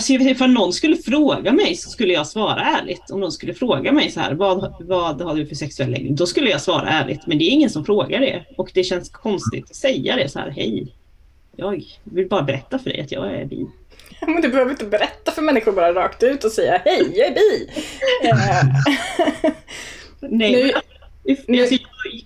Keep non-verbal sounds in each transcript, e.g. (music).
Alltså om någon skulle fråga mig så skulle jag svara ärligt. Om någon skulle fråga mig så här, vad, vad har du för sexuell läggning? Då skulle jag svara ärligt. Men det är ingen som frågar det. Och det känns konstigt att säga det så här, hej. Jag vill bara berätta för dig att jag är bi. Men du behöver inte berätta för människor bara rakt ut och säga hej, jag är bi. (laughs) Eh, Nej, Nu- men, alltså,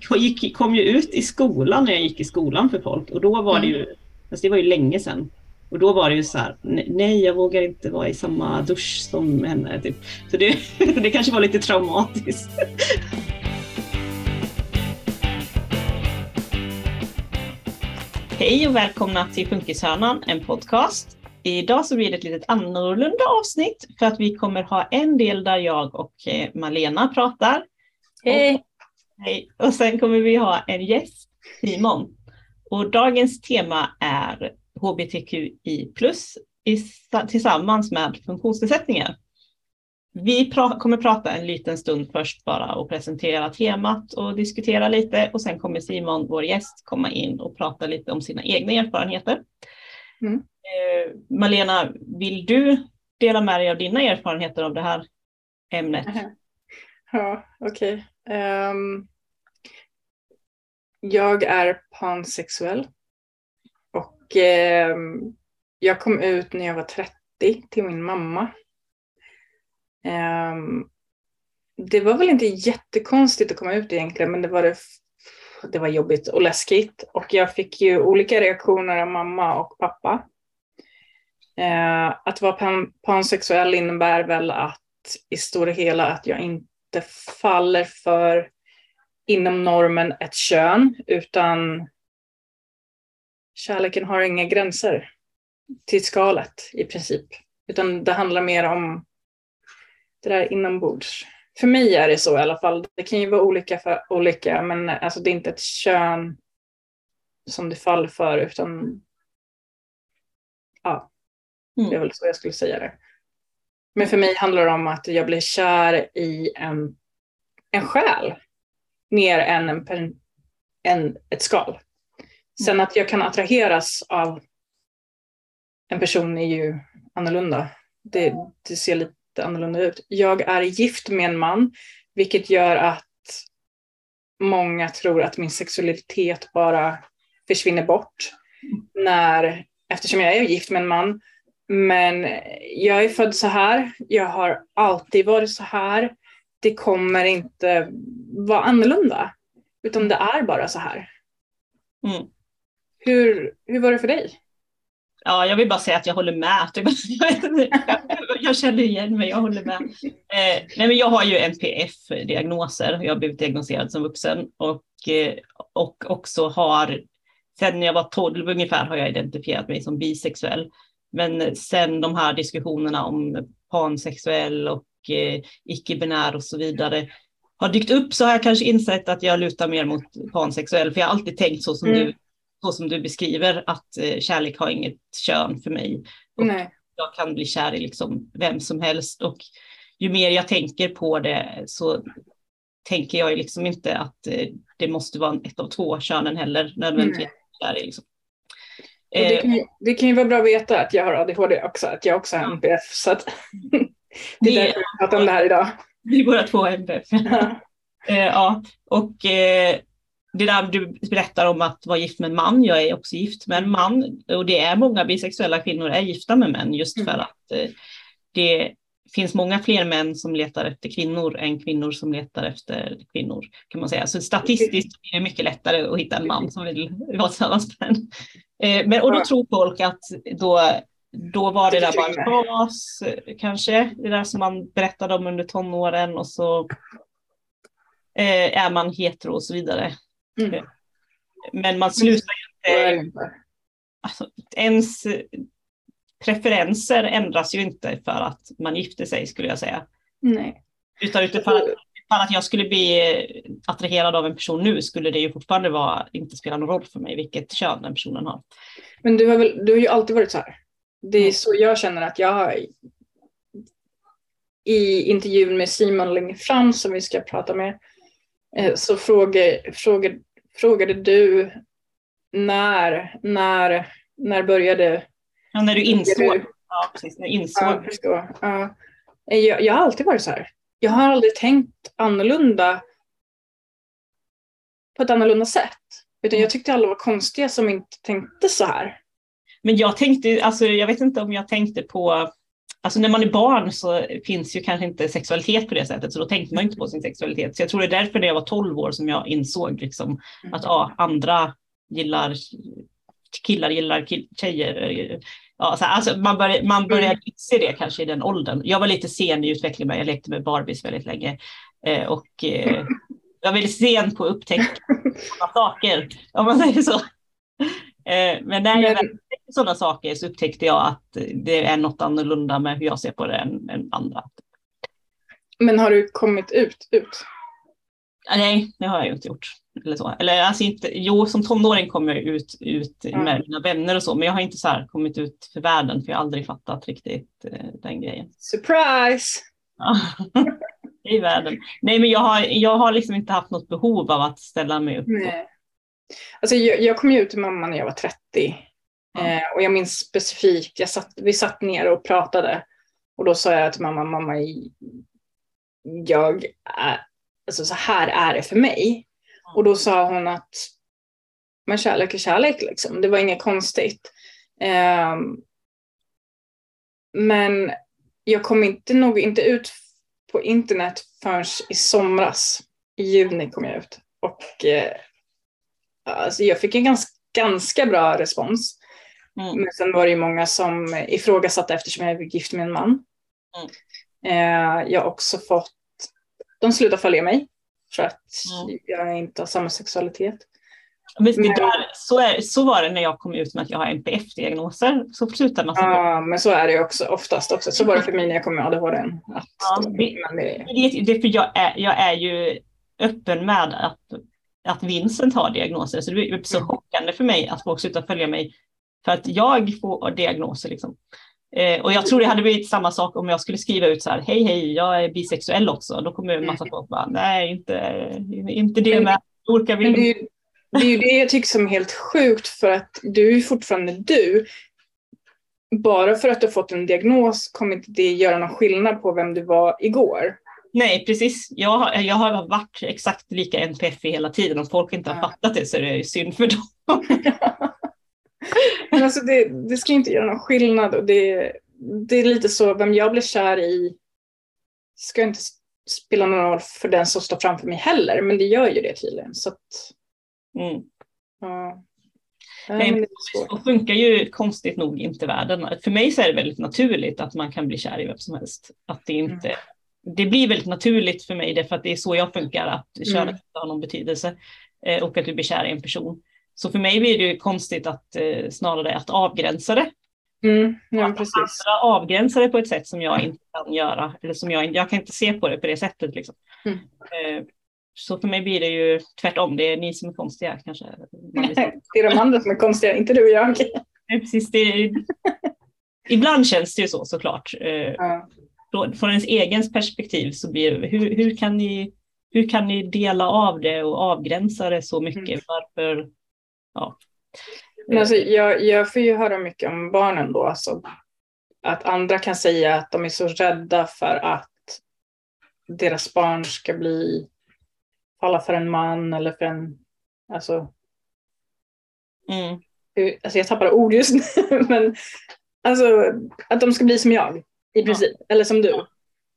jag gick, gick, kom ju ut i skolan när jag gick i skolan för folk och då var det ju, alltså det var ju länge sedan. Och då var det ju så här, "Ne- nej jag vågar inte vara i samma dusch som henne. Typ. Så det, (laughs) det kanske var lite traumatiskt. Hej och välkomna till Funkishörnan, en podcast. Idag så blir det ett litet annorlunda avsnitt för att vi kommer ha en del där jag och eh, Malena pratar. Hej. Hej. Och sen kommer vi ha en gäst, Simon. Och dagens tema är hbtqi i, tillsammans med funktionsnedsättningar. Vi pra kommer prata en liten stund först bara och presentera temat och diskutera lite och sen kommer Simon, vår gäst, komma in och prata lite om sina egna erfarenheter. Mm. Eh, Malena, vill du dela med dig av dina erfarenheter av det här ämnet? Ja, okej. Ehm, jag är pansexuell. Och eh, jag kom ut när jag var 30 till min mamma. Eh, det var väl inte jättekonstigt att komma ut egentligen, men det var, det, det var jobbigt och läskigt. Och jag fick ju olika reaktioner av mamma och pappa. Eh, att vara pan, pansexuell innebär väl att i stora hela att jag inte faller för inom normen ett kön, utan kärleken har inga gränser till skalet i princip. Utan det handlar mer om det där inombords. För mig är det så i alla fall. Det kan ju vara olika för olika, men alltså det är inte ett kön som du faller för, utan ja, Mm. det är väl så jag skulle säga det. Men för mig handlar det om att jag blir kär i en, en själ mer än en, en, ett skal. Sen att jag kan attraheras av en person är ju annorlunda. Det, det ser lite annorlunda ut. Jag är gift med en man, vilket gör att många tror att min sexualitet bara försvinner bort. När, eftersom jag är gift med en man. Men jag är född så här. Jag har alltid varit så här. Det kommer inte vara annorlunda. Utan det är bara så här. Mm. Hur, hur var det för dig? Ja, jag vill bara säga att jag håller med. (laughs) Jag, känner igen mig, jag håller med. Eh, nej, men jag har ju NPF-diagnoser. Jag har blivit diagnoserad som vuxen och, eh, och också har, sen jag var 12 ungefär har jag identifierat mig som bisexuell. Men sen de här diskussionerna om pansexuell och eh, icke-binär och så vidare har dykt upp så har jag kanske insett att jag lutar mer mot pansexuell, för jag har alltid tänkt så som, Mm. du, så som du beskriver, att eh, kärlek har inget kön för mig. Och Nej. jag kan bli kär i liksom vem som helst och ju mer jag tänker på det så tänker jag ju liksom inte att eh, det måste vara ett av två könen heller nödvändigtvis. Kär i liksom. Det, Eh, kan ju, det kan ju vara bra att veta att jag har ADHD också, att jag också har Ja. NPF. Så att (laughs) det är därför vi pratar om det här idag. (laughs) Vi är båda två MPF. Ja. (laughs) Eh, ja, och eh, det där du berättar om att vara gift med en man, jag är också gift med en man och det är många bisexuella kvinnor är gifta med män just för Mm. att eh, det finns många fler män som letar efter kvinnor än kvinnor som letar efter kvinnor kan man säga. Så statistiskt är det mycket lättare att hitta en man som vill vara tillsammans med en. Eh, men, och då tror folk att då, då var det där bara en fas kanske, det där som man berättade om under tonåren och så eh, är man hetero och så vidare. Mm. Men man slutar ju inte, alltså, ens eh, preferenser ändras ju inte för att man gifter sig skulle jag säga. Nej. Utan utifrån att, utifrån att jag skulle bli eh, attraherad av en person nu skulle det ju fortfarande vara, inte spela någon roll för mig vilket kön den personen har. Men du har, väl, du har ju alltid varit så här. Det är Mm. så jag känner att jag har i intervjun med Simon längre fram som vi ska prata med eh, så frågade, frågade, frågade du när, när, när började Ja, när du insåg du- Ja, precis. Jag insåg. Ja, jag förstår. Ja. Jag, jag har alltid varit så här. Jag har aldrig tänkt annorlunda på ett annorlunda sätt. Utan jag tyckte alla var konstiga som inte tänkte så här. Men jag tänkte, alltså jag vet inte om jag tänkte på, alltså när man är barn så finns ju kanske inte sexualitet på det sättet, så då tänkte man inte på sin sexualitet. Så jag tror det är därför när jag var 12 år som jag insåg liksom att ja, andra gillar, killar gillar kill, tjejer. Ja, så alltså man, börjar, man börjar inse det kanske i den åldern. Jag var lite sen i utvecklingen, jag lekte med Barbies väldigt länge. Eh, och eh, (laughs) jag var väldigt sen på att upptäcka (laughs) saker, om man säger så. Eh, men när jag Men- sådana saker så upptäckte jag att det är något annorlunda med hur jag ser på det än, än andra. Men har du kommit ut? ut? Ah, Nej, det har jag inte gjort. Eller, så. eller alltså inte, jo, som tonåring kom jag ut, ut Mm. med mina vänner och så, men jag har inte så kommit ut för världen, för jag har aldrig fattat riktigt eh, den grejen. Surprise! Ja. (laughs) I världen. Nej, men jag har, jag har liksom inte haft något behov av att ställa mig upp. Nej. Alltså, jag, jag kom ju ut till mamma när jag var 30. Ja. Eh, och jag minns specifikt, jag satt, vi satt ner och pratade. Och då sa jag till mamma, mamma, jag är, alltså så här är det för mig. Och då sa hon att men kärlek är kärlek liksom. Det var inget konstigt. Ehm, men jag kom inte nog inte ut på internet förrän i somras. I juni kom jag ut. Och eh, alltså jag fick en ganska, ganska bra respons. Mm. Men sen var det ju många som ifrågasatte eftersom jag är gift med en man. Mm. Eh, jag har också fått, de slutar följa mig för att Mm. jag inte har samma sexualitet. Men Men- där, så, är, så var det när jag kom ut med att jag har NPF-diagnoser. Så slutade man. Ja, men så är det också oftast också. Så var det för mig när jag kom med ADHD. Att, Ja, det- det, Det, för jag är, jag är ju öppen med att, att Vincent har diagnoser. Så det är så Mm. chockande för mig att folk slutar följa mig för att jag får diagnoser. Liksom. Eh, och jag tror det hade blivit samma sak om jag skulle skriva ut så här, hej hej, jag är bisexuell också. Då kommer en massa folk bara, nej inte, inte det med. Orkar vi det, det är ju det jag tycker som är helt sjukt för att du är fortfarande du. Bara för att du har fått en diagnos kommer inte det göra någon skillnad på vem du var igår. Nej, precis. Jag, har- jag har varit exakt lika NPF hela tiden. Om folk inte har fattat det så är det synd för dem. (laughs) Men alltså det, det ska inte göra någon skillnad och det, det är lite så, vem jag blir kär i ska inte spela någon roll för den som står framför mig heller, men det gör ju det tydligen. Så att, Mm. ja. Nej, men. Så funkar ju konstigt nog inte världen. För mig så är det väldigt naturligt att man kan bli kär i vem som helst. Att det, inte, Mm. Det blir väldigt naturligt för mig därför att det är så jag funkar, att könet Mm. har någon betydelse eh, och att du blir kär i en person. Så för mig blir det konstigt att eh, snarare att avgränsa det. Mm, ja, Att precis. andra avgränsa det på ett sätt som jag inte kan göra. Eller som jag, jag kan inte se på det på det sättet. Liksom. Mm. Eh, så för mig blir det ju tvärtom, det är ni som är konstiga kanske. Vill säga. Det är de andra som är konstiga, inte du och jag. Nej, precis, det, (laughs) ibland känns det ju så såklart. Ja. Från, ens egen perspektiv så blir hur, hur, kan ni, hur kan ni dela av det och avgränsa det så mycket? Mm. Varför? Ja. Men alltså, jag, jag får ju höra mycket om barnen då. Alltså, att andra kan säga att de är så rädda för att deras barn ska bli falla för en man eller för en... Alltså, Mm. hur- alltså jag tappar ord just nu. (laughs) Men alltså, att de ska bli som jag i princip. Eller som du.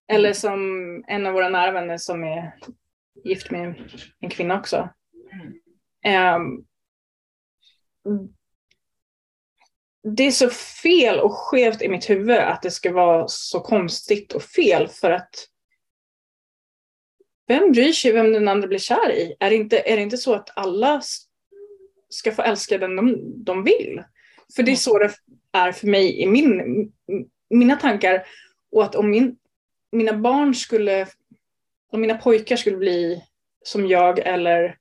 Eller som en av våra nära vänner som är gift med en kvinna också. Ehm, det är så fel och skevt i mitt huvud att det ska vara så konstigt och fel för att vem bryr sig vem den andra blir kär i? Är det inte, är det inte så att alla ska få älska den de, de vill? För det är så det är för mig i min, mina tankar. Och att om min, mina barn skulle, om mina pojkar skulle bli som jag eller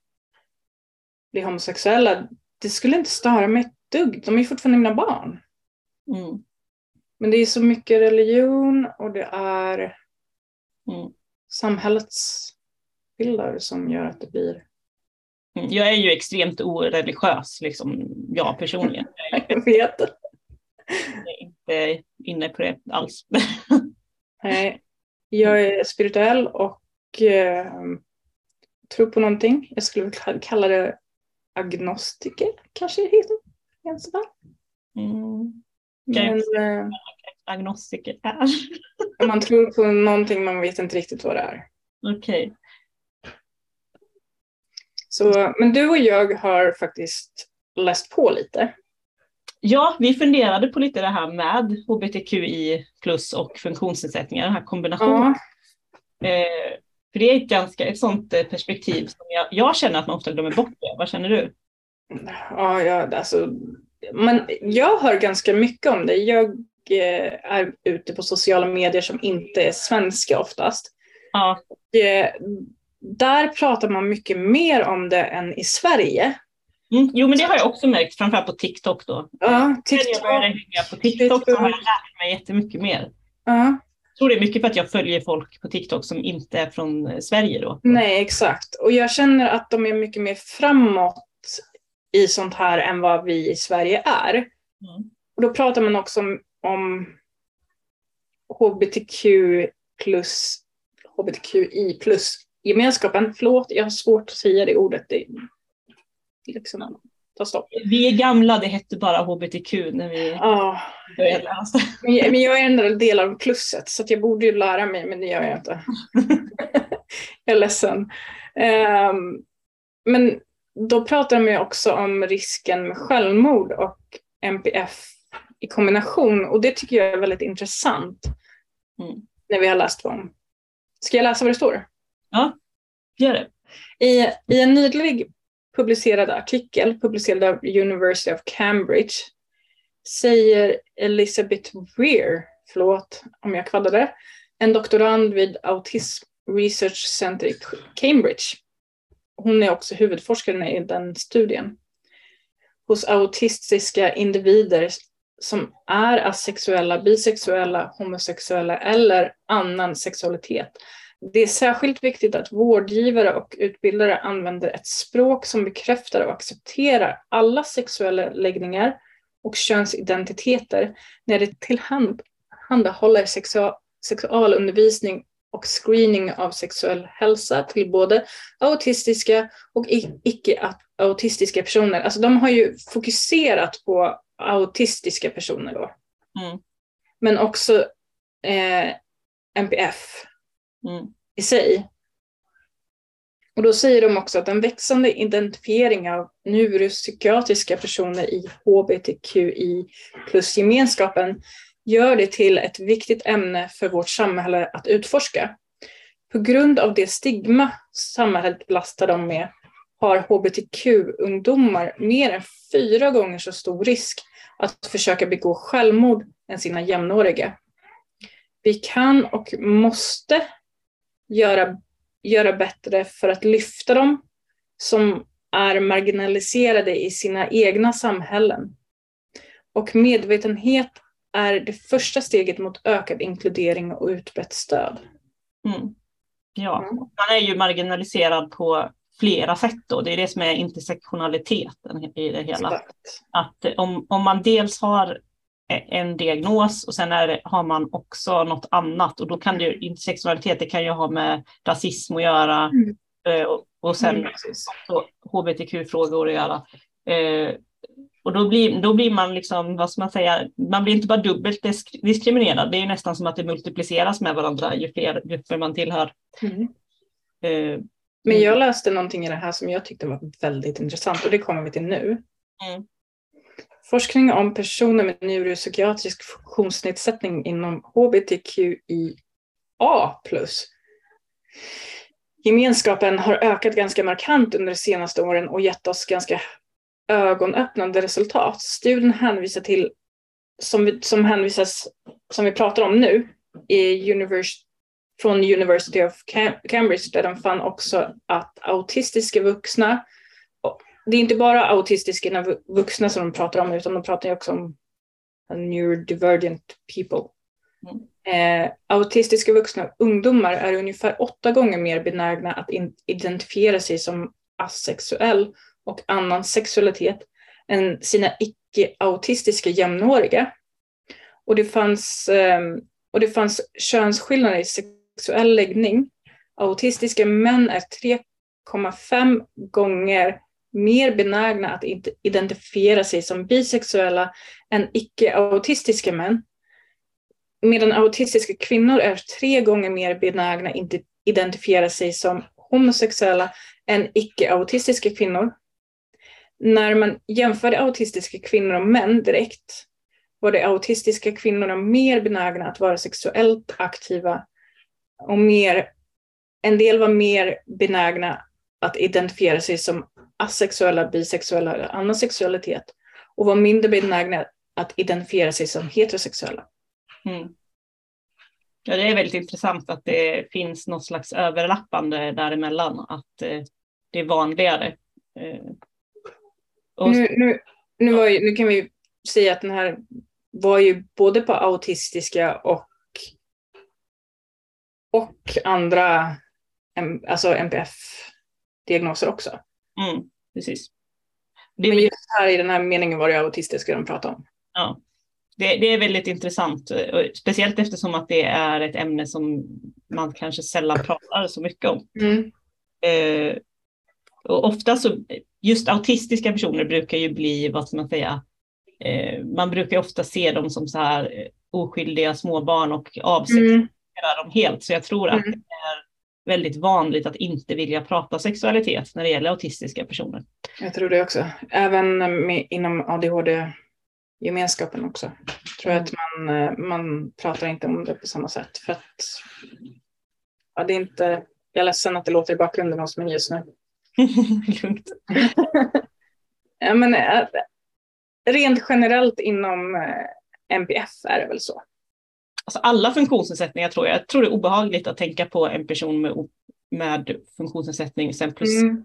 bli homosexuella, det skulle inte störa mig ett dugg. De är fortfarande mina barn. Mm. Men det är så mycket religion och det är Mm. samhällets bilder som gör att det blir... Mm. Jag är ju extremt oreligiös, liksom, jag personligen. Jag (laughs) är Jag vet. inte, inne på det alls. (laughs) Nej, jag är spirituell och eh, tror på någonting. Jag skulle kalla det agnostiker, kanske det heter. Mm. Men, eh, Agnostiker är. (laughs) man tror på någonting, man vet inte riktigt vad det är. Okej. Så, men du och jag har faktiskt läst på lite. Ja, vi funderade på lite det här med hbtqi plus och funktionsnedsättningar, den här kombinationen. Ja, Eh, för det är ett ganska ett sånt eh, perspektiv som jag, jag känner att man ofta glömmer bort det. Vad känner du? ja, ja alltså, men jag hör ganska mycket om det. Jag eh, är ute på sociala medier som inte är svenska oftast. Ja, Eh, där pratar man mycket mer om det än i Sverige. Mm, jo men det har jag också märkt, framförallt på TikTok då. Ja, När jag TikTok. började hänga på TikTok så har jag lärt mig jättemycket mer. Ja, Jag tror det är mycket för att jag följer folk på TikTok som inte är från eh, Sverige då. nej, exakt. Och jag känner att de är mycket mer framåt i sånt här än vad vi i Sverige är. Mm. Och då pratar man också om, om hbtq plus hbtqi plus gemenskapen. Förlåt, jag har svårt att säga det ordet. Det liksom, ta stopp. Vi är gamla, det hette bara hbtq när vi Ja, började läsa. men jag, men jag är en del av plusset så jag borde ju lära mig, men det gör jag inte. jag är ledsen. Ehm, men då pratar de ju också om risken med självmord och MPF i kombination och det tycker jag är väldigt intressant Mm. när vi har läst om. Ska jag läsa vad det står? Gör det. I, I en nyligen publicerad artikel publicerad av University of Cambridge säger Elizabeth Weir, förlåt om jag kvaddade, en doktorand vid Autism Research Center i Cambridge. Hon är också huvudforskaren i den studien. Hos autistiska individer som är asexuella, bisexuella, homosexuella eller annan sexualitet det är särskilt viktigt att vårdgivare och utbildare använder ett språk som bekräftar och accepterar alla sexuella läggningar och könsidentiteter när det tillhandahåller sexual, sexualundervisning och screening av sexuell hälsa till både autistiska och icke-autistiska personer. Alltså de har ju fokuserat på autistiska personer då, Mm. men också eh, MPF Mm i sig. Och då säger de också att en växande identifiering av neuropsykiatriska personer i hbtqi plus gemenskapen gör det till ett viktigt ämne för vårt samhälle att utforska. På grund av det stigma samhället belastar dem med har hbtq-ungdomar mer än fyra gånger så stor risk att försöka begå självmord än sina jämnåriga. Vi kan och måste göra, göra bättre för att lyfta dem som är marginaliserade i sina egna samhällen. Och medvetenhet är det första steget mot ökad inkludering och utbrett stöd. Mm. Ja, Mm. man är ju marginaliserad på flera sätt då. Det är det som är intersektionaliteten i det hela. Exakt. Att om, om man dels har en diagnos och sen är har man också något annat och då kan det ju intersektionalitet, det kan ju ha med rasism att göra Mm. och, och sen Mm, hbtq-frågor att göra. Eh, och då blir, då blir man liksom, vad ska man säga, man blir inte bara dubbelt disk- diskriminerad, det är ju nästan som att det multipliceras med varandra ju fler grupper man tillhör. Mm. Eh, Men jag läste någonting i det här som jag tyckte var väldigt intressant och det kommer vi till nu. Mm. Forskning om personer med neuropsykiatrisk funktionsnedsättning inom hbtqia+. Gemenskapen har ökat ganska markant under de senaste åren och gett oss ganska ögonöppnande resultat. Studien hänvisar till, som, vi, som hänvisas, som vi pratar om nu, i univers, från University of Cam- Cambridge där de fann också att autistiska vuxna, det är inte bara autistiska vu- vuxna som de pratar om utan de pratar också om neurodivergent people. Eh, autistiska vuxna ungdomar är ungefär åtta gånger mer benägna att identifiera sig som asexuell och annan sexualitet än sina icke-autistiska jämnåriga. Och det fanns, eh, och det fanns könsskillnader i sexuell läggning. Autistiska män är 3,5 gånger mer benägna att identifiera sig som bisexuella än icke-autistiska män. Medan autistiska kvinnor är tre gånger mer benägna att identifiera sig som homosexuella än icke-autistiska kvinnor. När man jämförde autistiska kvinnor och män direkt var de autistiska kvinnorna mer benägna att vara sexuellt aktiva och mer, en del var mer benägna att identifiera sig som asexuella, bisexuella eller annan sexualitet och var mindre benägna att identifiera sig som heterosexuella. Mm. Ja, det är väldigt intressant att det finns något slags överlappande däremellan, att eh, det är vanligare. Eh, och... nu, nu, nu, ju, nu kan vi säga att den här var ju både på autistiska och, och andra alltså NPF-diagnoser också. Mm, precis. Det Men just här i den här meningen var det autistiska de pratade om. Ja, det, det, är väldigt intressant, speciellt eftersom att det är ett ämne som man kanske sällan pratar så mycket om. Mm. Eh, och ofta så, just autistiska personer brukar ju bli, vad ska man säga, eh, man brukar ofta se dem som så här eh, oskyldiga småbarn och avsexuera mm. dem helt. Så jag tror att mm. Väldigt vanligt att inte vilja prata sexualitet när det gäller autistiska personer. Jag tror det också. Även med, inom ADHD-gemenskapen också. Jag tror mm. att man, eh, man pratar inte om det på samma sätt. För att, ja, det är inte, jag är ledsen att det låter i bakgrunden hos mig just nu. (laughs) Lugnt. (laughs) ja, men, äh, rent generellt inom äh, MPF är det väl så. Alltså alla funktionsnedsättningar tror jag. Jag tror det är obehagligt att tänka på en person med, med funktionsnedsättning sen plus mm.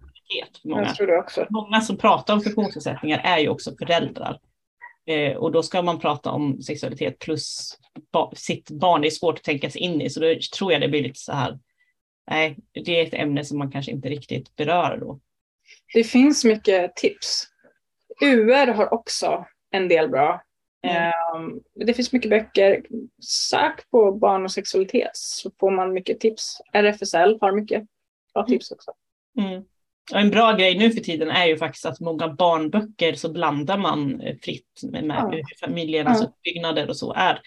många. Jag tror det också. Många som pratar om funktionsnedsättningar är ju också föräldrar. Eh, och då ska man prata om sexualitet plus ba sitt barn. Det är svårt att tänka sig in i, så då tror jag det blir lite så här nej, det är ett ämne som man kanske inte riktigt berör då. Det finns mycket tips. UR har också en del bra. Mm. Um, det finns mycket böcker. Sök på barn och sexualitet så får man mycket tips. RFSL har mycket bra tips också. Mm. Och en bra grej nu för tiden är ju faktiskt att många barnböcker så blandar man fritt med, med ja. hur familjernas ja. uppbyggnader och så är.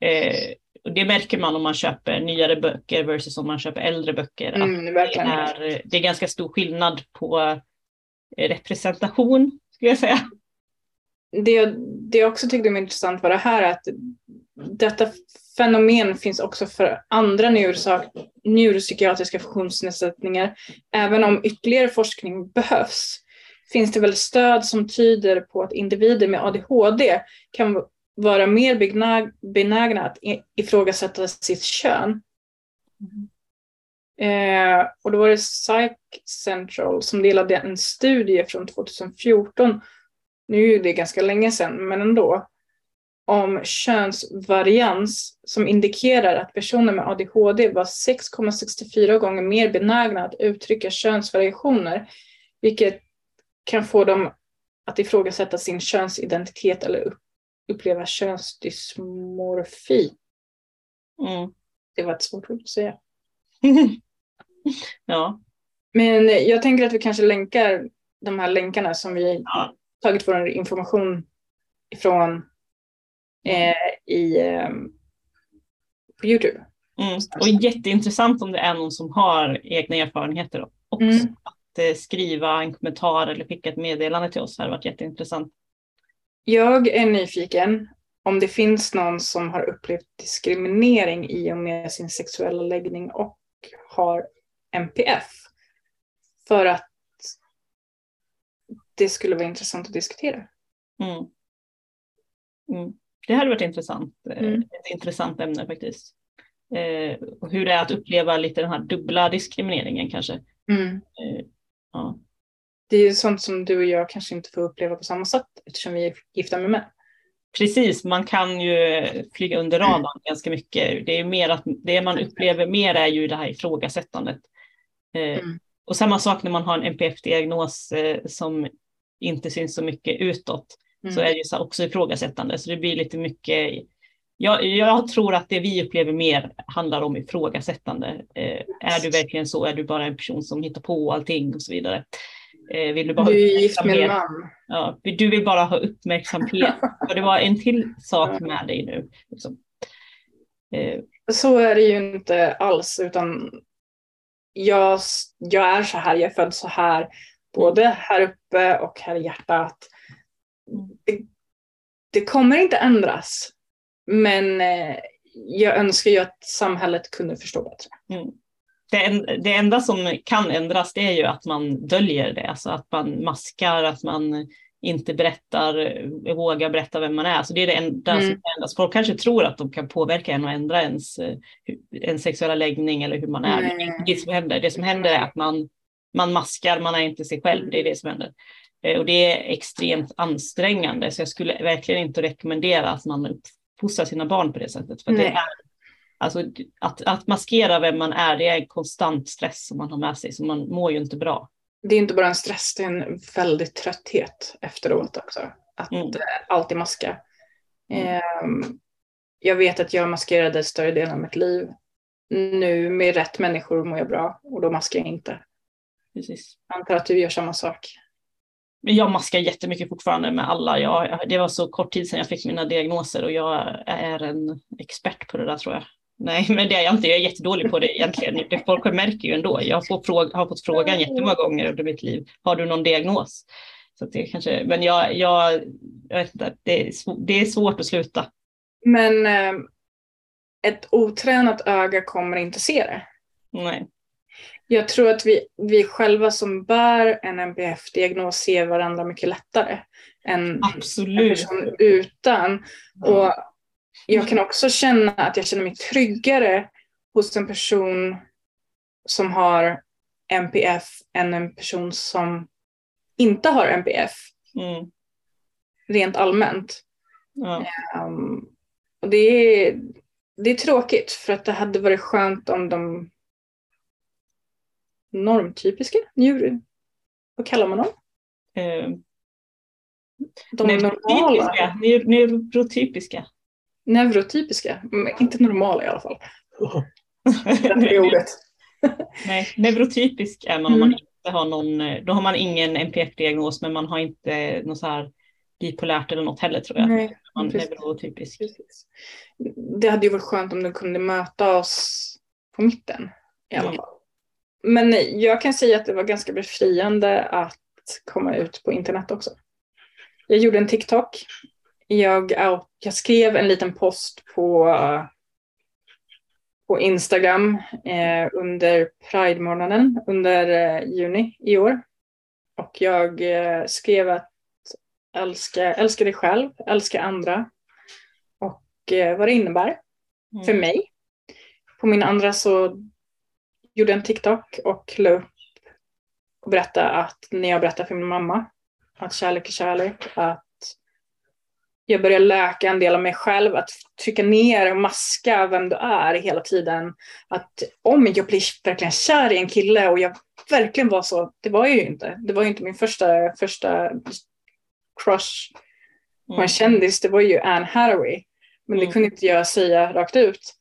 Eh, och det märker man om man köper nyare böcker versus om man köper äldre böcker. Mm, det, är, det är ganska stor skillnad på eh, representation, skulle jag säga. Det, det jag också tyckte var intressant var det här att detta fenomen finns också för andra neuropsykiatriska funktionsnedsättningar. Även om ytterligare forskning behövs finns det väl stöd som tyder på att individer med ADHD kan vara mer benägna att ifrågasätta sitt kön. Mm. Eh, och då var det Psych Central som delade en studie från 2014, nu är det ganska länge sedan, men ändå, om könsvarians som indikerar att personer med ADHD var 6,64 gånger mer benägna att uttrycka könsvariationer, vilket kan få dem att ifrågasätta sin könsidentitet eller uppleva könsdysmorfi. Mm. Det var ett svårt ord att säga. (laughs) ja. Men jag tänker att vi kanske länkar de här länkarna som vi ja. Tagit vår information ifrån eh, i, eh, på Youtube. Mm. Och jätteintressant om det är någon som har egna erfarenheter också. Mm. Att eh, skriva en kommentar eller skicka ett meddelande till oss hade varit jätteintressant. Jag är nyfiken om det finns någon som har upplevt diskriminering i och med sin sexuella läggning och har MPF. För att det skulle vara intressant att diskutera. Mm. Mm. Det hade varit intressant. Eh, mm. Ett intressant ämne faktiskt. Eh, och hur det är att uppleva lite den här dubbla diskrimineringen kanske. Mm. Eh, ja det är sånt som du och jag kanske inte får uppleva på samma sätt eftersom vi är gifta med män. Precis, man kan ju flyga under radarn mm. ganska mycket. Det är mer att det man upplever mer är ju det här ifrågasättandet. Eh, mm. Och samma sak när man har en NPF-diagnos eh, som inte syns så mycket utåt mm. så är det också ifrågasättande. Så det blir lite mycket jag, jag, tror att det vi upplever mer handlar om ifrågasättande. Eh, är du verkligen så? Är du bara en person som hittar på allting och så vidare? Eh, vill du, bara du är gift med en man. Ja, du vill bara ha uppmärksamhet. (laughs) För det var en till sak med dig nu. Liksom. Eh. Så är det ju inte alls, utan jag, jag är så här, jag är född så här, både här uppe och här i hjärtat. Det, det kommer inte ändras, men eh, jag önskar ju att samhället kunde förstå bättre. Mm. Det, det, enda som kan ändras det är ju att man döljer det, alltså att man maskar, att man inte berättar, vågar berätta vem man är. Så det är det enda mm. som kan ändras. Folk kanske tror att de kan påverka en och ändra ens en sexuella läggning eller hur man är. Mm. Det, det, som händer. det som händer är att man, man maskar, man är inte sig själv. Det är det som händer. Eh, och det är extremt ansträngande, så jag skulle verkligen inte rekommendera att man uppfostrar sina barn på det sättet. För det är, alltså, att, att maskera vem man är, det är en konstant stress som man har med sig, så man mår ju inte bra. Det är inte bara en stress, det är en väldigt trötthet efteråt också. Att mm. alltid maska. Mm. Um, jag vet att jag maskerade större delen av mitt liv. Nu med rätt människor mår jag bra och då maskar jag inte. Precis. Jag antar att du gör samma sak. Jag maskar jättemycket fortfarande med alla. Jag, det var så kort tid sedan jag fick mina diagnoser och jag är en expert på det där tror jag. Nej, men det är jag inte. Jag är jättedålig på det egentligen. Folk märker ju ändå. Jag får fråga, har fått frågan jättemånga gånger under mitt liv. Har du någon diagnos? Så det kanske, men jag, jag, jag vet inte, det är, det är svårt att sluta. Men eh, ett otränat öga kommer inte se det. Nej. Jag tror att vi, vi själva som bär en NPF-diagnos ser varandra mycket lättare än Absolut. en person utan. Och jag kan också känna att jag känner mig tryggare hos en person som har NPF än en person som inte har NPF. Mm. Rent allmänt. Ja. Um, och det är, det är tråkigt för att det hade varit skönt om de normtypiska njur... Vad kallar man dem? Uh, de neurotypiska. Neurotypiska. Neurotypiska, inte normala i alla fall. (laughs) det är ordet. Nej, neurotypisk är man om man mm. inte har någon, då har man ingen NPF-diagnos men man har inte något så här bipolärt eller något heller tror jag. Nej, man är neurotypisk. Precis. Det hade ju varit skönt om du kunde möta oss på mitten i alla mm. fall. Men jag kan säga att det var ganska befriande att komma ut på internet också. Jag gjorde en TikTok jag, jag skrev en liten post på, på Instagram eh, under Pride-månaden under eh, juni i år. Och jag eh, skrev att älska, älska dig själv, älska andra och eh, vad det innebär mm. för mig. På min andra så gjorde en TikTok och la upp och berättade att när jag berättar för min mamma att kärlek är kärlek, att jag börjar läka en del av mig själv, att trycka ner och maska vem du är hela tiden. Att om jag blir verkligen kär i en kille och jag verkligen var så, det var jag ju inte. Det var ju inte min första, första crush på en mm. kändis, det var ju Anne Hathaway. Men det mm. kunde inte jag säga rakt ut.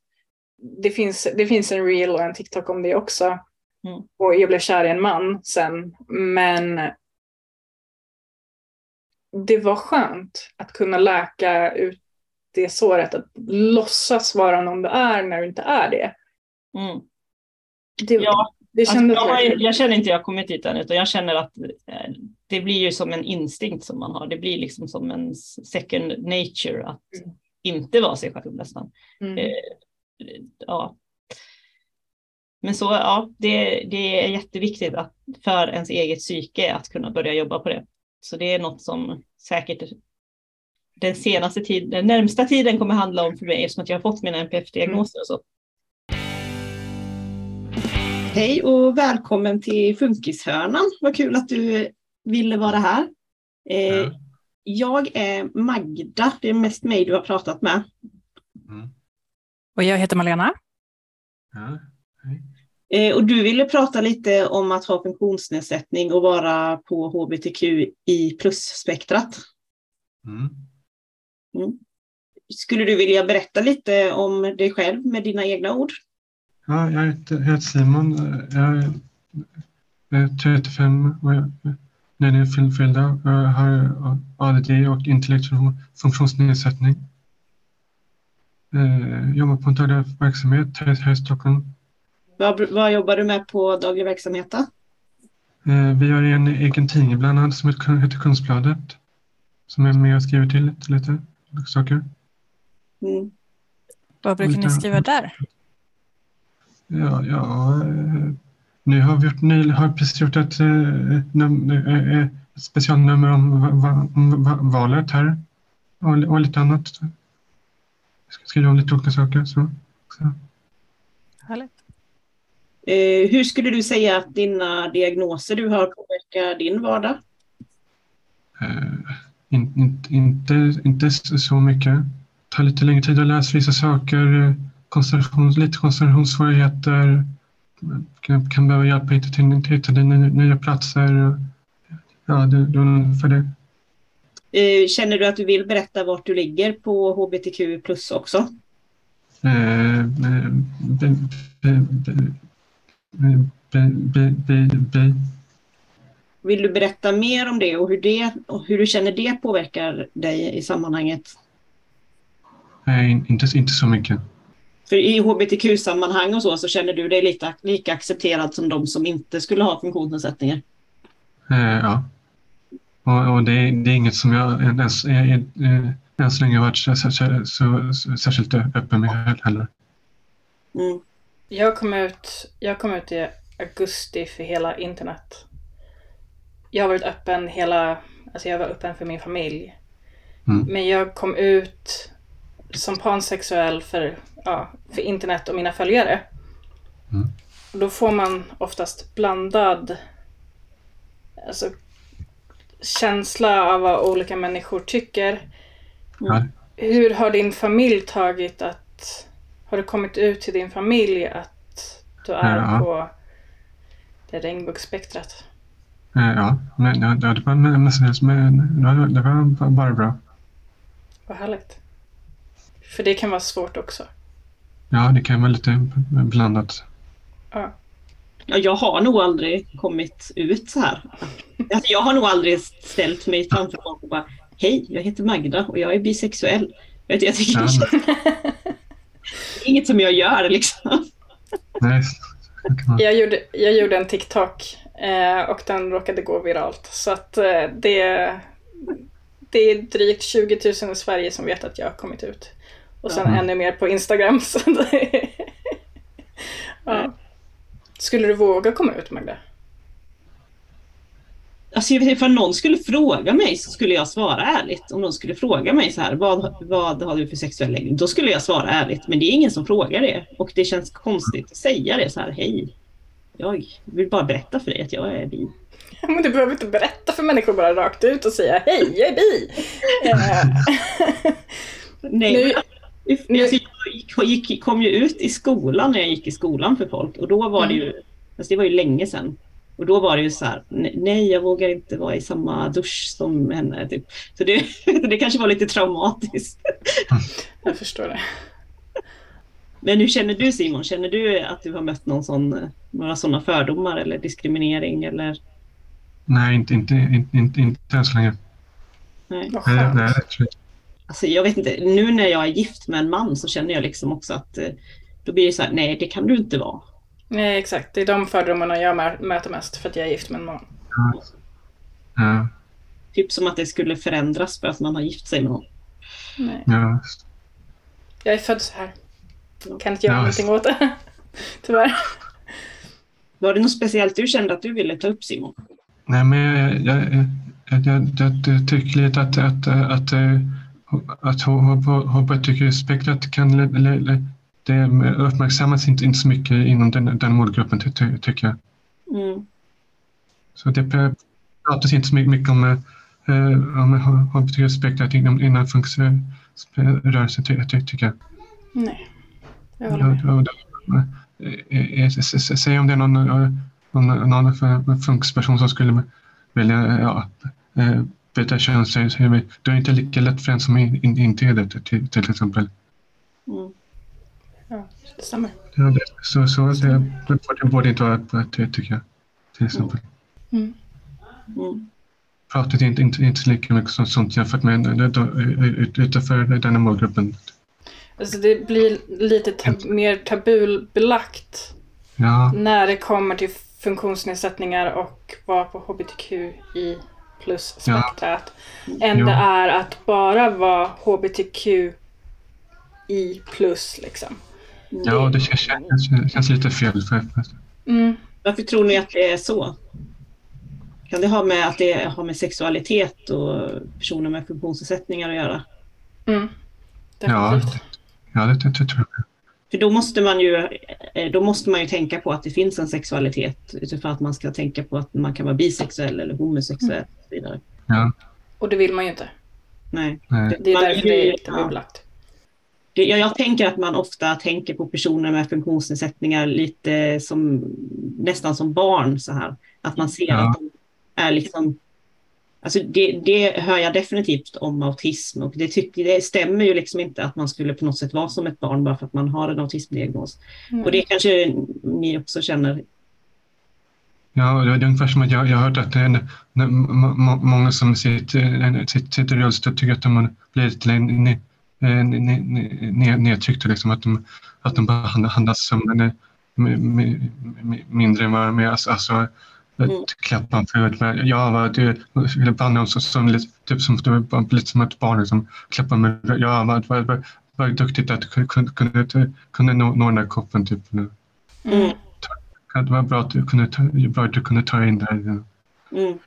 Det finns, det finns en reel och en TikTok om det också. Mm. Och jag blev kär i en man sen. Men det var skönt att kunna läka ut det såret, att låtsas vara någon du är när du inte är det. Mm. det ja, det alltså, kändes alltså, jag, jag, känner inte jag har kommit dit än, utan jag känner att eh, det blir ju som en instinkt som man har. Det blir liksom som en second nature att mm. inte vara sig själv nästan. Mm. Ja. Men så, ja, det, det är jätteviktigt att, för ens eget psyke att kunna börja jobba på det. Så det är något som säkert den senaste tiden, den närmsta tiden kommer handla om för mig eftersom att jag har fått mina NPF-diagnoser och så. Hej och välkommen till Funkishörnan. Vad kul att du ville vara här. Eh, jag är Magda, det är mest mig du har pratat med. Och jag heter Malena. Ja. Eh, och du ville prata lite om att ha funktionsnedsättning och vara på hbtqi plus-spektrat. Mm. Mm. skulle du vilja berätta lite om dig själv med dina egna ord? Ja, jag heter, jag Simon. Jag är, jag är 35 och jag är fyllfylld. Jag har ADD och intellektuell funktionsnedsättning. Jag jobbar på en daglig verksamhet här i Stockholm. Vad, vad jobbar du med på daglig verksamhet? Då? Vi har en egen tidning bland annat som heter Kunskbladet. Som är med och skriver till lite, lite saker. Mm. Vad brukar ni skriva där? Ja, ja nu har vi gjort, har precis gjort ett, num, ett specialnummer om, om, om valet här och, och lite annat. Jag ska skriva om lite olika saker. Så, så. Härligt. Eh, hur skulle du säga att dina diagnoser du har påverkar din vardag? Eh, in, in, inte, inte så mycket. Det tar lite längre tid att läsa vissa saker. Koncentration, lite koncentrationssvårigheter. Kan, kan behöva hjälp att hitta till, hitta nya platser. Ja, det, det, för det. Eh, känner du att du vill berätta vart du ligger på hbtq plus också? Eh, vill du berätta mer om det och hur, det och hur du känner det påverkar dig i sammanhanget? Nej, inte, inte så mycket. För i hbtq-sammanhang och så, så känner du dig lika, lika accepterad som de som inte skulle ha funktionsnedsättningar? Eh, ja. Och, och det, det, är inget som jag ens, än så länge varit så, så, så, så, särskilt öppen med heller. Mm. Jag kom, ut, jag kom ut i augusti för hela internet. Jag har varit öppen hela, alltså jag var öppen för min familj. Mm. Men jag kom ut som pansexuell för, ja, för internet och mina följare. Mm. Då får man oftast blandad alltså, känsla av vad olika människor tycker. Ja. Hur har din familj tagit att... Har det kommit ut till din familj att du är Ja. på det regnbågsspektrat? Eh, ja, ja, det var men det var bara bra. Vad härligt. För det kan vara svårt också. Ja, det kan vara lite blandat. Ja. Ja, jag har nog aldrig kommit ut så här. Alltså, jag har nog aldrig ställt mig framför folk och bara Hej, jag heter Magda och jag är bisexuell. Jag, vet, jag tycker Ja, det, känns, det är inget som jag gör liksom. Nej. Jag gjorde, jag gjorde en TikTok eh, och den råkade gå viralt. Så att eh, det, det är drygt 20 000 i Sverige som vet att jag har kommit ut. Och sen Mm. ännu mer på Instagram. (laughs) Så det, ja. Skulle du våga komma ut Magda? Alltså, jag vet, ifall någon skulle fråga mig så skulle jag svara ärligt. Om någon skulle fråga mig så här, vad, vad har du för sexuell läggning? Då skulle jag svara ärligt. Men det är ingen som frågar det. Och det känns konstigt att säga det så här, hej. Jag vill bara berätta för dig att jag är bi. Men du behöver inte berätta för människor bara rakt ut och säga hej, jag är bi. (laughs) Eh, Nej, Nu- alltså, jag gick, gick, kom ju ut i skolan när jag gick i skolan för folk och då var det ju, alltså det var ju länge sedan. Och då var det ju så här, "Ne- nej jag vågar inte vara i samma dusch som henne. Typ. Så det, (laughs) det kanske var lite traumatiskt. (laughs) jag förstår det. Men hur känner du Simon? Känner du att du har mött någon sån, några sådana fördomar eller diskriminering? Eller? Nej, inte, inte, inte, inte, inte än så länge. Nej. Vad Nej, skönt. nej, jag tror inte. Alltså, jag vet inte, nu när jag är gift med en man så känner jag liksom också att eh, då blir det så här, nej det kan du inte vara. Nej, exakt. Det är de fördomarna jag mö- möter mest för att jag är gift med en man. Ja, Typ som att det skulle förändras för att man har gift sig med någon. Nej. ja, Jag är född så här. Kan inte göra Ja. någonting åt det. (laughs) Tyvärr. Var det något speciellt du kände att du ville ta upp Simon? Nej, men jag, jag, jag, jag, jag, jag tycker lite att, att, att, eh, att hbtq-spektrat kan det uppmärksammas inte, inte så mycket inom den, den målgruppen, ty, ty, tycker jag. Mm. Så det pr- pratas inte så mycket, om, eh, om hbtq-spektrat inom, inom funktionsrörelsen, ty, ty, tycker jag. Nej. Jag håller med. Eh, eh, Säg om det är någon, eh, någon, någon funkisperson som skulle vilja ja, eh, byta kön så är det, är inte lika lätt för en som in, in, inte är det till, till exempel. Mm. Ja, det stämmer. Ja, det, så, så det, det borde inte vara det tycker jag. Till exempel. Mm. Mm. Pratet är inte, inte, inte så lika mycket som sånt jämfört med utanför den här målgruppen. Alltså det blir lite tab- mer tabubelagt Ja, när det kommer till funktionsnedsättningar och vara på hbtqi plus spektrat. Än Jo. det är att bara vara hbtqi plus liksom. ja det känns, känns, känns lite fel. För, Mm. Varför tror ni att det är så? Kan det ha med att det har med sexualitet och personer med funktionsnedsättningar att göra? Mm. ja, ja det, det, det tror jag. För då måste man ju, eh, då måste man ju tänka på att det finns en sexualitet utifrån att man ska tänka på att man kan vara bisexuell eller homosexuell så vidare. Ja, Och det vill man ju inte. Nej. nej. Det är Man därför ju- det är ja. tabubelagt. Det, jag, jag tänker att man ofta tänker på personer med funktionsnedsättningar lite som nästan som barn så här. Att man ser Ja. att de är liksom Alltså det, det hör jag definitivt om autism och det, tycker, det stämmer ju liksom inte att man skulle på något sätt vara som ett barn bara för att man har en autismdiagnos. Mm. Och det kanske ni också känner. Ja, det är ungefär som att jag, har hört att det många som sitter, i rullstol tycker att de blir lite ne- ne- ne- ne- ne- nedtryckta, liksom, att de, att de behandlas som mindre än vad de är. Alltså, alltså Mm. klappa på huvudet med, ja, vad du behandla dem som, som, typ som, var lite som ett barn, liksom, klappa med, ja, vad, vad, vad, vad duktigt att du kunde, kunde, kunde nå, nå den där koppen, typ. Mm. Det var bra att du kunde ta, bra att du kunde ta in det. här. Mm.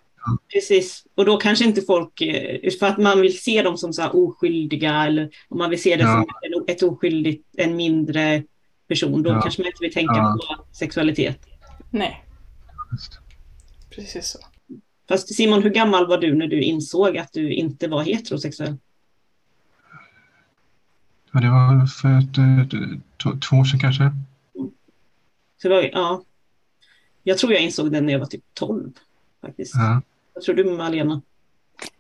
Precis, och då kanske inte folk, eh, för att man vill se dem som så här oskyldiga eller om man vill se det Ja. som ett oskyldigt, en mindre person, då Ja. kanske man inte vill tänka Ja. på sexualitet. Nej, Just. precis så. Fast Simon, hur gammal var du när du insåg att du inte var heterosexuell? Ja, det var för ett, eh, två, två år sedan kanske. Så det var, ja. Jag tror jag insåg det när jag var typ 12 faktiskt. Ja. Vad tror du Malena?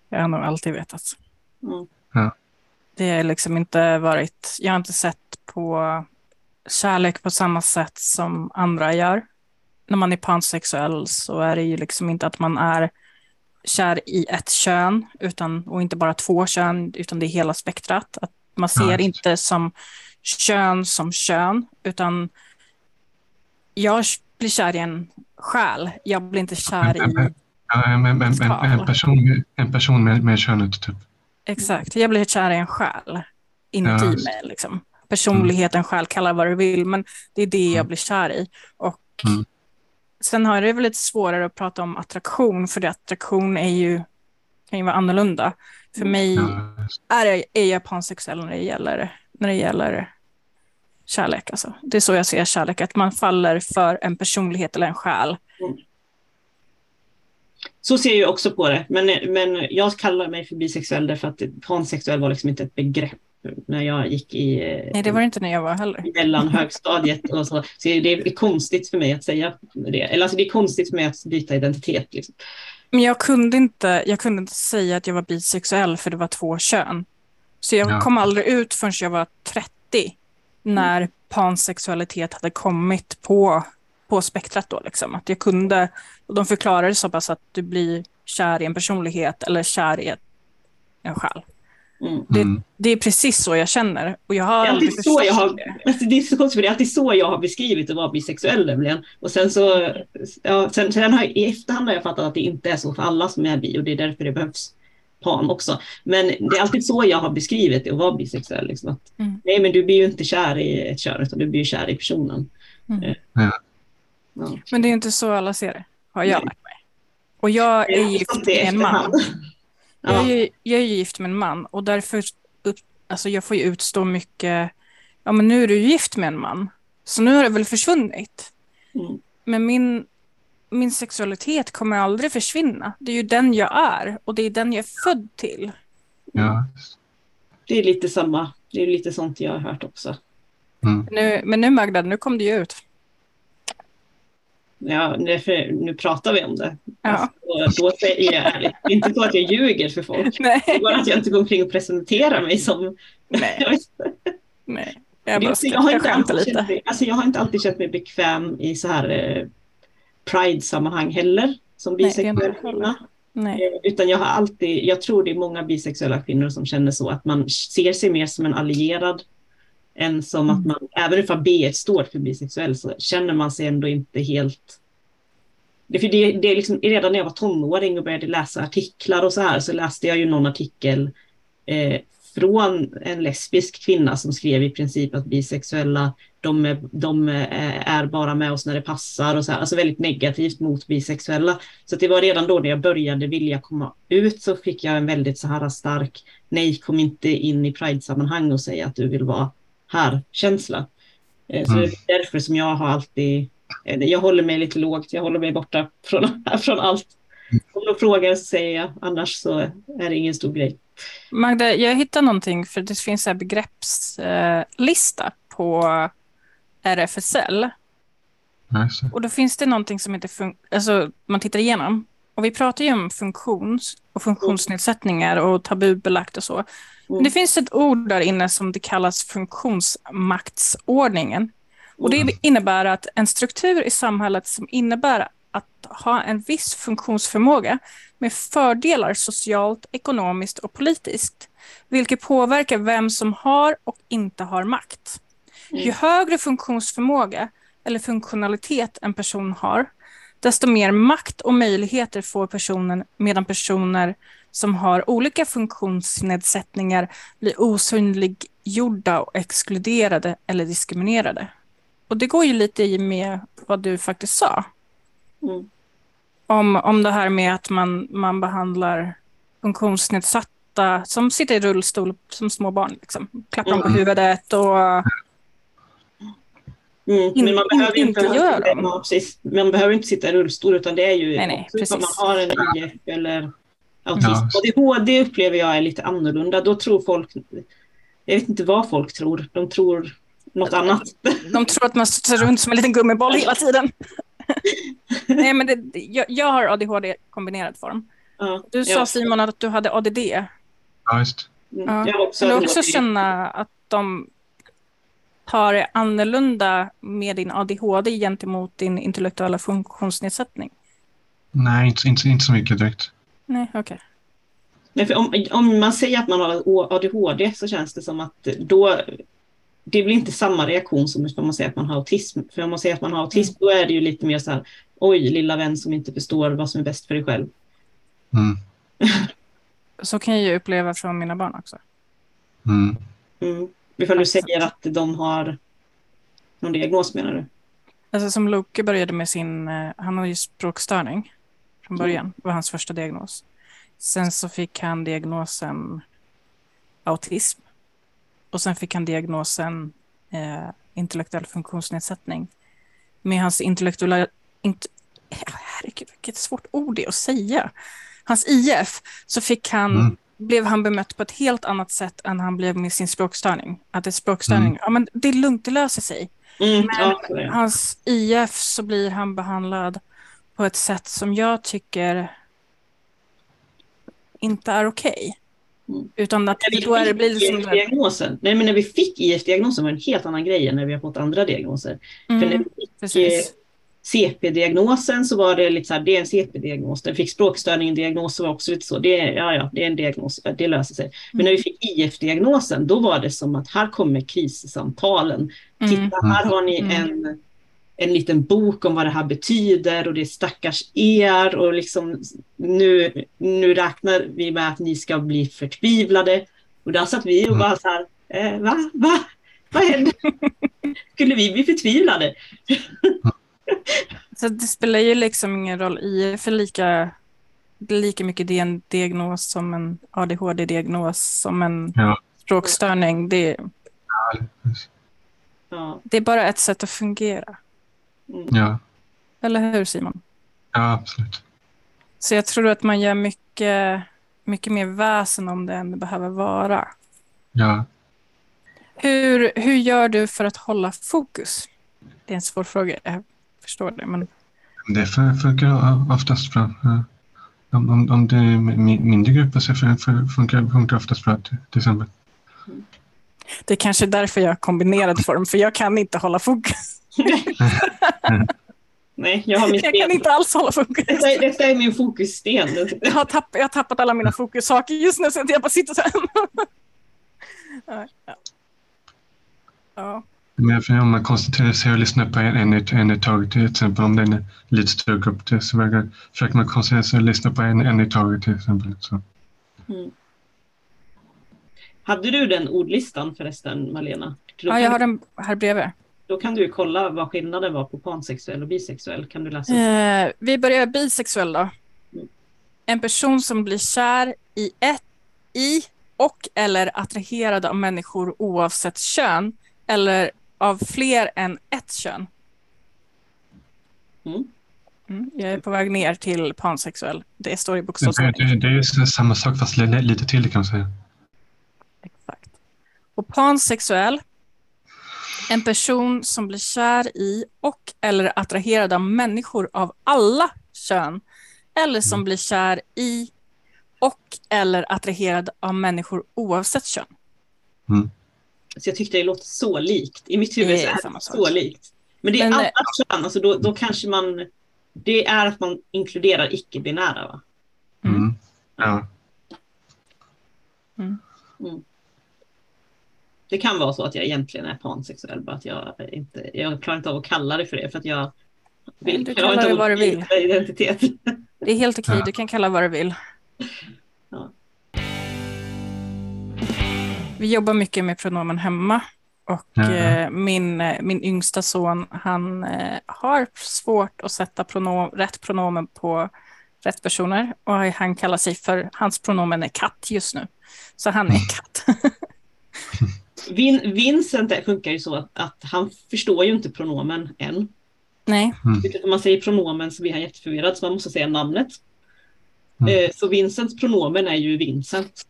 Jag har nog alltid vetat. Mm. Ja. Det har liksom inte varit, jag har inte sett på kärlek på samma sätt som andra gör. När man är pansexuell så är det ju liksom inte att man är kär i ett kön utan, och inte bara två kön, utan det är hela spektrat. Att man ser Ja. inte som kön som kön, utan jag blir kär i en själ. Jag blir inte kär i en, en, en, en, person, en person med, med könet, typ. Exakt, jag blir kär i en själ inuti Ja. mig. Liksom. Personligheten, själ, kalla vad du vill, men det är det jag Mm. blir kär i. Och Mm. Sen har det väl lite svårare att prata om attraktion, för det attraktion är ju, kan ju vara annorlunda. För mig Ja, är, jag- är jag pansexuell när det gäller, när det gäller kärlek. Alltså. Det är så jag ser kärlek, att man faller för en personlighet eller en själ. Så ser jag också på det. Men, men jag kallar mig för bisexuell därför att pansexuell var liksom inte ett begrepp när jag gick i eh, Nej, det var det inte när jag var heller. mellan högstadiet och så. Så det är konstigt för mig att säga det. Eller alltså det är konstigt för mig att byta identitet. Liksom. Men jag kunde, inte, jag kunde inte säga att jag var bisexuell för det var två kön. Så jag Ja. kom aldrig ut förrän jag var 30 när pansexualitet hade kommit på, på spektrat. Då, liksom. Att jag kunde, och de förklarade så pass att du blir kär i en personlighet eller kär i ett, en själ. Mm. Det, Mm. det är precis så jag känner. Och jag har Det är alltid så jag har, det. alltså det är så konstigt, för det är alltid så jag har beskrivit att vara bisexuell nämligen. Och sen så, ja, sen, sen har, i efterhand har jag fattat att det inte är så för alla som är bi och det är därför det behövs pan också. Men det är alltid så jag har beskrivit det att vara bisexuell. Liksom att, Mm. Nej, men du blir ju inte kär i ett kön utan du blir ju kär i personen. Mm. Eh, Ja. Ja. Men det är inte så alla ser det, har jag Nej. lärt mig. Och jag är Jag gift med en man. Jag, Ja. är ju, jag är ju gift med en man och därför upp, alltså jag får ju utstå mycket, ja men nu är du ju gift med en man, så nu har det väl försvunnit. Mm. Men min, min sexualitet kommer aldrig försvinna. Det är ju den jag är och det är den jag är född till. Ja. Det är lite samma, det är lite sånt jag har hört också. Mm. Nu, men nu Magda, nu kom det ju ut. Ja, nu, för, nu pratar vi om det. Ja. Alltså, då säger jag ärligt. Det är inte så att jag ljuger för folk. (laughs) Nej. Det är bara att jag inte går omkring och presenterar mig som... Nej. (laughs) Nej. Jag bara Det- jag, har inte alltid känt lite. mig, alltså jag har inte alltid känt mig bekväm i så här eh, pride-sammanhang heller. Som bisexuell kvinna. Nej. Eh, Utan jag har alltid, jag tror det är många bisexuella kvinnor som känner så att man ser sig mer som en allierad än som att Mm. man, även ifall B står för bisexuell så känner man sig ändå inte helt det, för det, det är liksom, redan när jag var tonåring och började läsa artiklar och så här så läste jag ju någon artikel eh, från en lesbisk kvinna som skrev i princip att bisexuella de, är- de är bara med oss när det passar och så här, alltså väldigt negativt mot bisexuella. Så det var redan då när jag började vilja komma ut så fick jag en väldigt så här stark nej, kom inte in i pride-sammanhang och säg att du vill vara här-känsla. Eh, Så Mm. det är därför som jag har alltid, eh, jag håller mig lite lågt, jag håller mig borta från, (laughs) från allt. Om de frågar så säger jag, annars så är det ingen stor grej. Magda, jag hittade någonting för det finns en begreppslista på RFSL. Och då finns det någonting som fun- alltså man tittar igenom. Och vi pratar ju om funktions och funktionsnedsättningar och tabubelagt och så. Men det finns ett ord där inne som det kallas funktionsmaktsordningen. Och det innebär att en struktur i samhället som innebär att ha en viss funktionsförmåga med fördelar socialt, ekonomiskt och politiskt, vilket påverkar vem som har och inte har makt. Ju högre funktionsförmåga eller funktionalitet en person har, desto mer makt och möjligheter får personen medan personer som har olika funktionsnedsättningar blir osynliggjorda och exkluderade eller diskriminerade. Och det går ju lite i med vad du faktiskt sa. Mm. Om, om det här med att man, man behandlar funktionsnedsatta som sitter i rullstol som små barn. Liksom. Klappar dem på Mm. huvudet och Mm, In- men man behöver inte inte, gör dem. Ja, precis. Man behöver inte sitta i rullstol utan det är ju Nej, nej, precis. man har en IF eller autism. Ja. ADHD upplever jag är lite annorlunda. Då tror folk, jag vet inte vad folk tror, de tror något annat. de tror att man studsar runt som en liten gummiboll hela tiden. (laughs) Nej, men det, jag, jag har ADHD kombinerad form. Ja, Du sa ja. Simon att du hade ADD. Ja, just. Mm, Ja. Jag också, Kan du också känna att de tar det annorlunda med din ADHD gentemot din intellektuella funktionsnedsättning? Nej, inte, inte, inte så mycket direkt. Nej, okej. Nej, för om, om man säger att man har ADHD så känns det som att då det blir inte samma reaktion som om man säger att man har autism. För om man säger att man har autism då är det ju lite mer så här oj, lilla vän som inte förstår vad som är bäst för dig själv. Mm. (laughs) Så kan jag ju uppleva från mina barn också. Mm. Mm. Ifall du säger att de har någon diagnos menar du? Alltså som Loke började med sin, eh, han har ju språkstörning från början. Det var hans första diagnos. Sen så fick han diagnosen autism. Och sen fick han diagnosen eh, intellektuell funktionsnedsättning. Med hans intellektuella... Int, herregud, vilket svårt ord det är att säga. Hans IF, så fick han, Mm. blev han bemött på ett helt annat sätt än han blev med sin språkstörning. Att ett språkstörning, Mm. ja men det är lugnt, det löser sig Mm, är det. hans IF så blir han behandlad på ett sätt som jag tycker inte är okej. Mm. Utan att vi då är det fick blir det som... IF-diagnosen, nej men när vi fick IF-diagnosen var det en helt annan grej än när vi har fått andra diagnoser. För när Mm, vi fick. CP-diagnosen så var det lite så här, det är en CP-diagnos. Den fick språkstörning diagnos så var också lite så, det är, ja ja, det är en diagnos, ja, det löser sig. Men när vi fick IF-diagnosen, då var det som att här kommer krissamtalen. Mm, Titta, här har ni Mm. en, en liten bok om vad det här betyder och det är stackars er och liksom nu, nu räknar vi med att ni ska bli förtvivlade. Och där satt vi och Mm. bara så här, eh, va, va, vad händer? (laughs) Skulle vi bli förtvivlade? Så det spelar ju liksom ingen roll. IF är lika, lika mycket det är en diagnos som en ADHD-diagnos, som en Ja. språkstörning. Det. Ja, det är bara ett sätt att fungera. Mm. ja, Eller hur Simon? ja, absolut. Så jag tror att man gör mycket, mycket mer väsen om det än det behöver vara. Ja. Hur, hur gör du för att hålla fokus? Det är en svår fråga, jag förstår det. Men Det fun- funkar oftast bra. Om, om, om det är mi- mindre grupper så fun- fun- funkar funkar oftast bra till exempel. Det är kanske är därför jag har kombinerad form, för jag kan inte hålla fokus. (laughs) Nej, jag har min Jag kan inte alls hålla fokus. Detta är, detta är min fokussten. Jag har, tapp, jag har tappat alla mina fokussaker just nu, så att jag bara sitter så här. Ja, ja. Ja. Men om man koncentrerar sig och lyssnar på en, en, i- en i taget, till exempel om det är en lite större grupp, så försöker man koncentrera sig och lyssna på en, en i taget till exempel. Så. Hade du den ordlistan förresten, Malena? Då, ja, kan, jag har den här bredvid. då kan du kolla vad skillnaden var på pansexuell och bisexuell. Kan du läsa? Eh, vi börjar bisexuell då. Mm. En person som blir kär i ett i och eller attraherad av människor oavsett kön eller av fler än ett kön. Mm. Mm, jag är på väg ner till pansexuell. Det står i Det, bokstavsordning. det, det är ju så- samma sak fast li- lite till kan man säga. Och pansexuell. En person som blir kär i och eller attraherad av människor av alla kön. Eller som Mm. blir kär i och eller attraherad av människor oavsett kön. Så jag tyckte det låter så likt. I mitt huvud Det är det sak. så likt. Men det är Men, alla eh, kön, alltså då, då kanske man... Det är att man inkluderar icke-binära va? Mm. Mm. Ja. Det kan vara så att jag egentligen är pansexuell, bara att jag inte... Jag klarar inte av att kalla det för det för att jag... Nej, du kallar inte det vad du vill. Identitet. Det är helt okej, Ja. du kan kalla vad du vill. Ja. Vi jobbar mycket med pronomen hemma. Och Ja. eh, min, eh, min yngsta son, han eh, har svårt att sätta pronom, rätt pronomen på rätt personer. Och han kallar sig för, hans pronomen är katt just nu. Så han är katt. (laughs) Vin, Vincent funkar ju så att, att han förstår ju inte pronomen än. Nej, Vilket Om man säger pronomen så blir han jätteförvirrad så man måste säga namnet. Mm. Eh, Så Vincents pronomen är ju Vincent.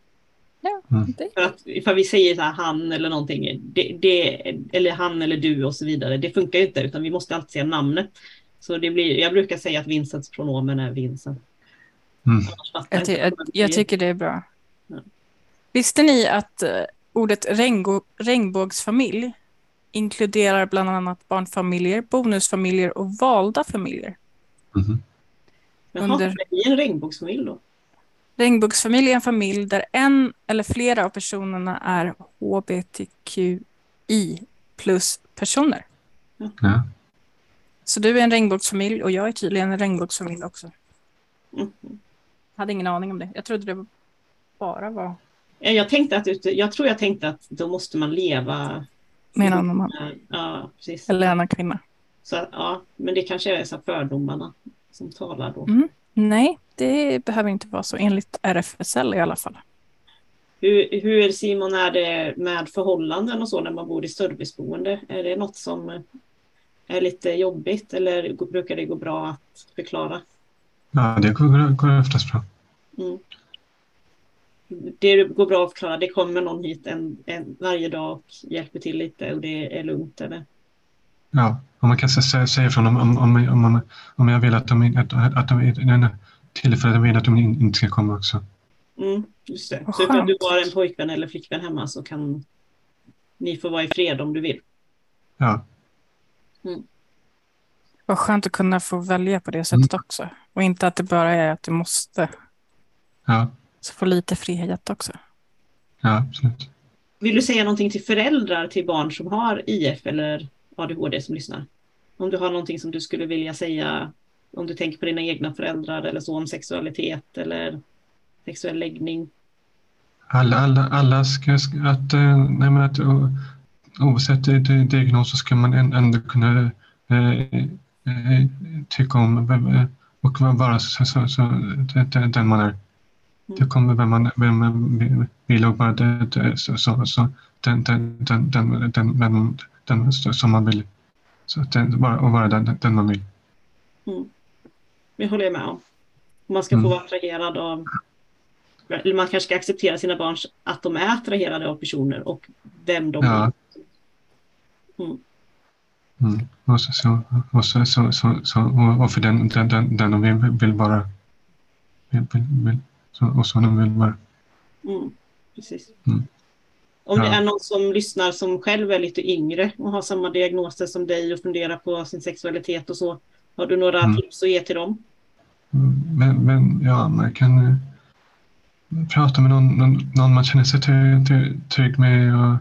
det, För att ifall vi säger så här, han eller någonting, det, det, eller han eller du och så vidare, det funkar ju inte utan vi måste alltid säga namnet. Så det blir, jag brukar säga att Vincents pronomen är Vincent. Mm. Jag, ty, jag, jag tycker det är bra. Ja. Visste ni att eh, ordet regnbå, regnbågsfamilj inkluderar bland annat barnfamiljer, bonusfamiljer och valda familjer? Mhm. Jaha, under- är vi en regnbågsfamilj då? Regnbågsfamilj är en familj där en eller flera av personerna är hbtqi plus personer. Ja. Så du är en regnbågsfamilj och jag är tydligen en regnbågsfamilj också. Mm. Hade ingen aning om det. Jag trodde det bara var Jag, tänkte att, jag tror jag tänkte att då måste man leva... med en annan man. Ja, precis. Eller en annan kvinna. Så, ja, men det kanske är så fördomarna som talar då. Mm. Nej, det behöver inte vara så enligt RFSL i alla fall. Hur, hur Simon är det med förhållanden och så när man bor i serviceboende? Är det något som är lite jobbigt eller brukar det gå bra att förklara? ja, det går, går oftast bra. Mm. Det går bra att förklara, det kommer någon hit en, en, varje dag och hjälper till lite och det är lugnt eller? Ja, och man kan sä- sä- säga ifrån om, om, om, om, om, om jag vill att de, att, att de tillfället vill att de in, inte ska komma också. Mm, just det. Så ifall du har en pojkvän eller flickvän hemma så kan ni få vara i fred om du vill. Ja, Vad skönt att kunna få välja på det sättet också. Och inte att det bara är att du måste. ja, Så få lite frihet också. ja absolut. Vill du säga någonting till föräldrar till barn som har IF eller ADHD som lyssnar? Om du har någonting som du skulle vilja säga om du tänker på dina egna föräldrar eller så om sexualitet eller sexuell läggning. Alla, alla, alla ska, ska att, eh, nej, men att o- oavsett di- di- diagnos så ska man än- ändå kunna eh, eh, tycka om eh, och vara så, så, så, den, den man är. Tycka om vem man, vem man vill och bara det, det, så, så, så, den, den, den, den, den, den, den som man vill. Så den, bara, och vara den, den man vill. Det håller jag med om. Man ska Mm. få vara attraherad av eller man kanske ska acceptera sina barn att de är attraherade av personer och vem de Ja. är. Mm. Mm. Och, så, så, och, så, så, så, och för den, den, den, den de vill, vill vara. Vill, vill, och så vill vara. Mm, precis. Mm. Om det Ja. är någon som lyssnar som själv är lite yngre och har samma diagnoser som dig och funderar på sin sexualitet och så. Har du några Mm. tips att ge till dem? Mm, Men, men ja, man kan eh, prata med någon, någon, någon man känner sig trygg, med. Och,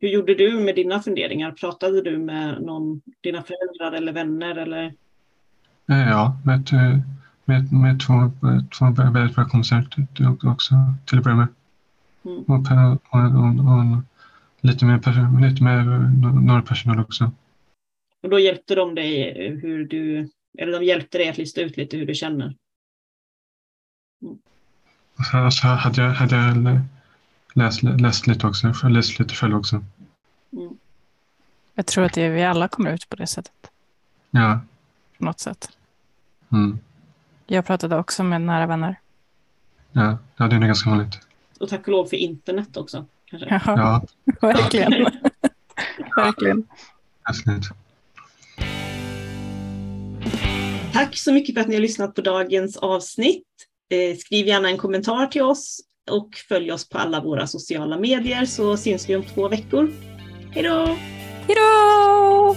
Hur gjorde du med dina funderingar? Pratade du med någon, dina föräldrar eller vänner? Eller? eh, ja, med, eh, med, med två, två väldigt bra konserter också till att börja med. Mm. Och, och, och, och lite mer, lite mer några personal också. Och då hjälpte de dig hur du, eller de hjälpte dig att lista ut lite hur du känner. Och så, så hade jag, hade jag lä- läst, läst lite också, läst lite själv också. Mm. Jag tror att det, vi alla kommer ut på det sättet. Ja. På något sätt. Mm. Jag pratade också med nära vänner. Ja, ja, det är nog ganska vanligt. Och tack och lov för internet också. Kanske. Ja, Ja, (laughs) verkligen. (laughs) verkligen. absolut. Tack så mycket för att ni har lyssnat på dagens avsnitt. Eh, Skriv gärna en kommentar till oss och följ oss på alla våra sociala medier så syns vi om två veckor. Hej då! Hej då!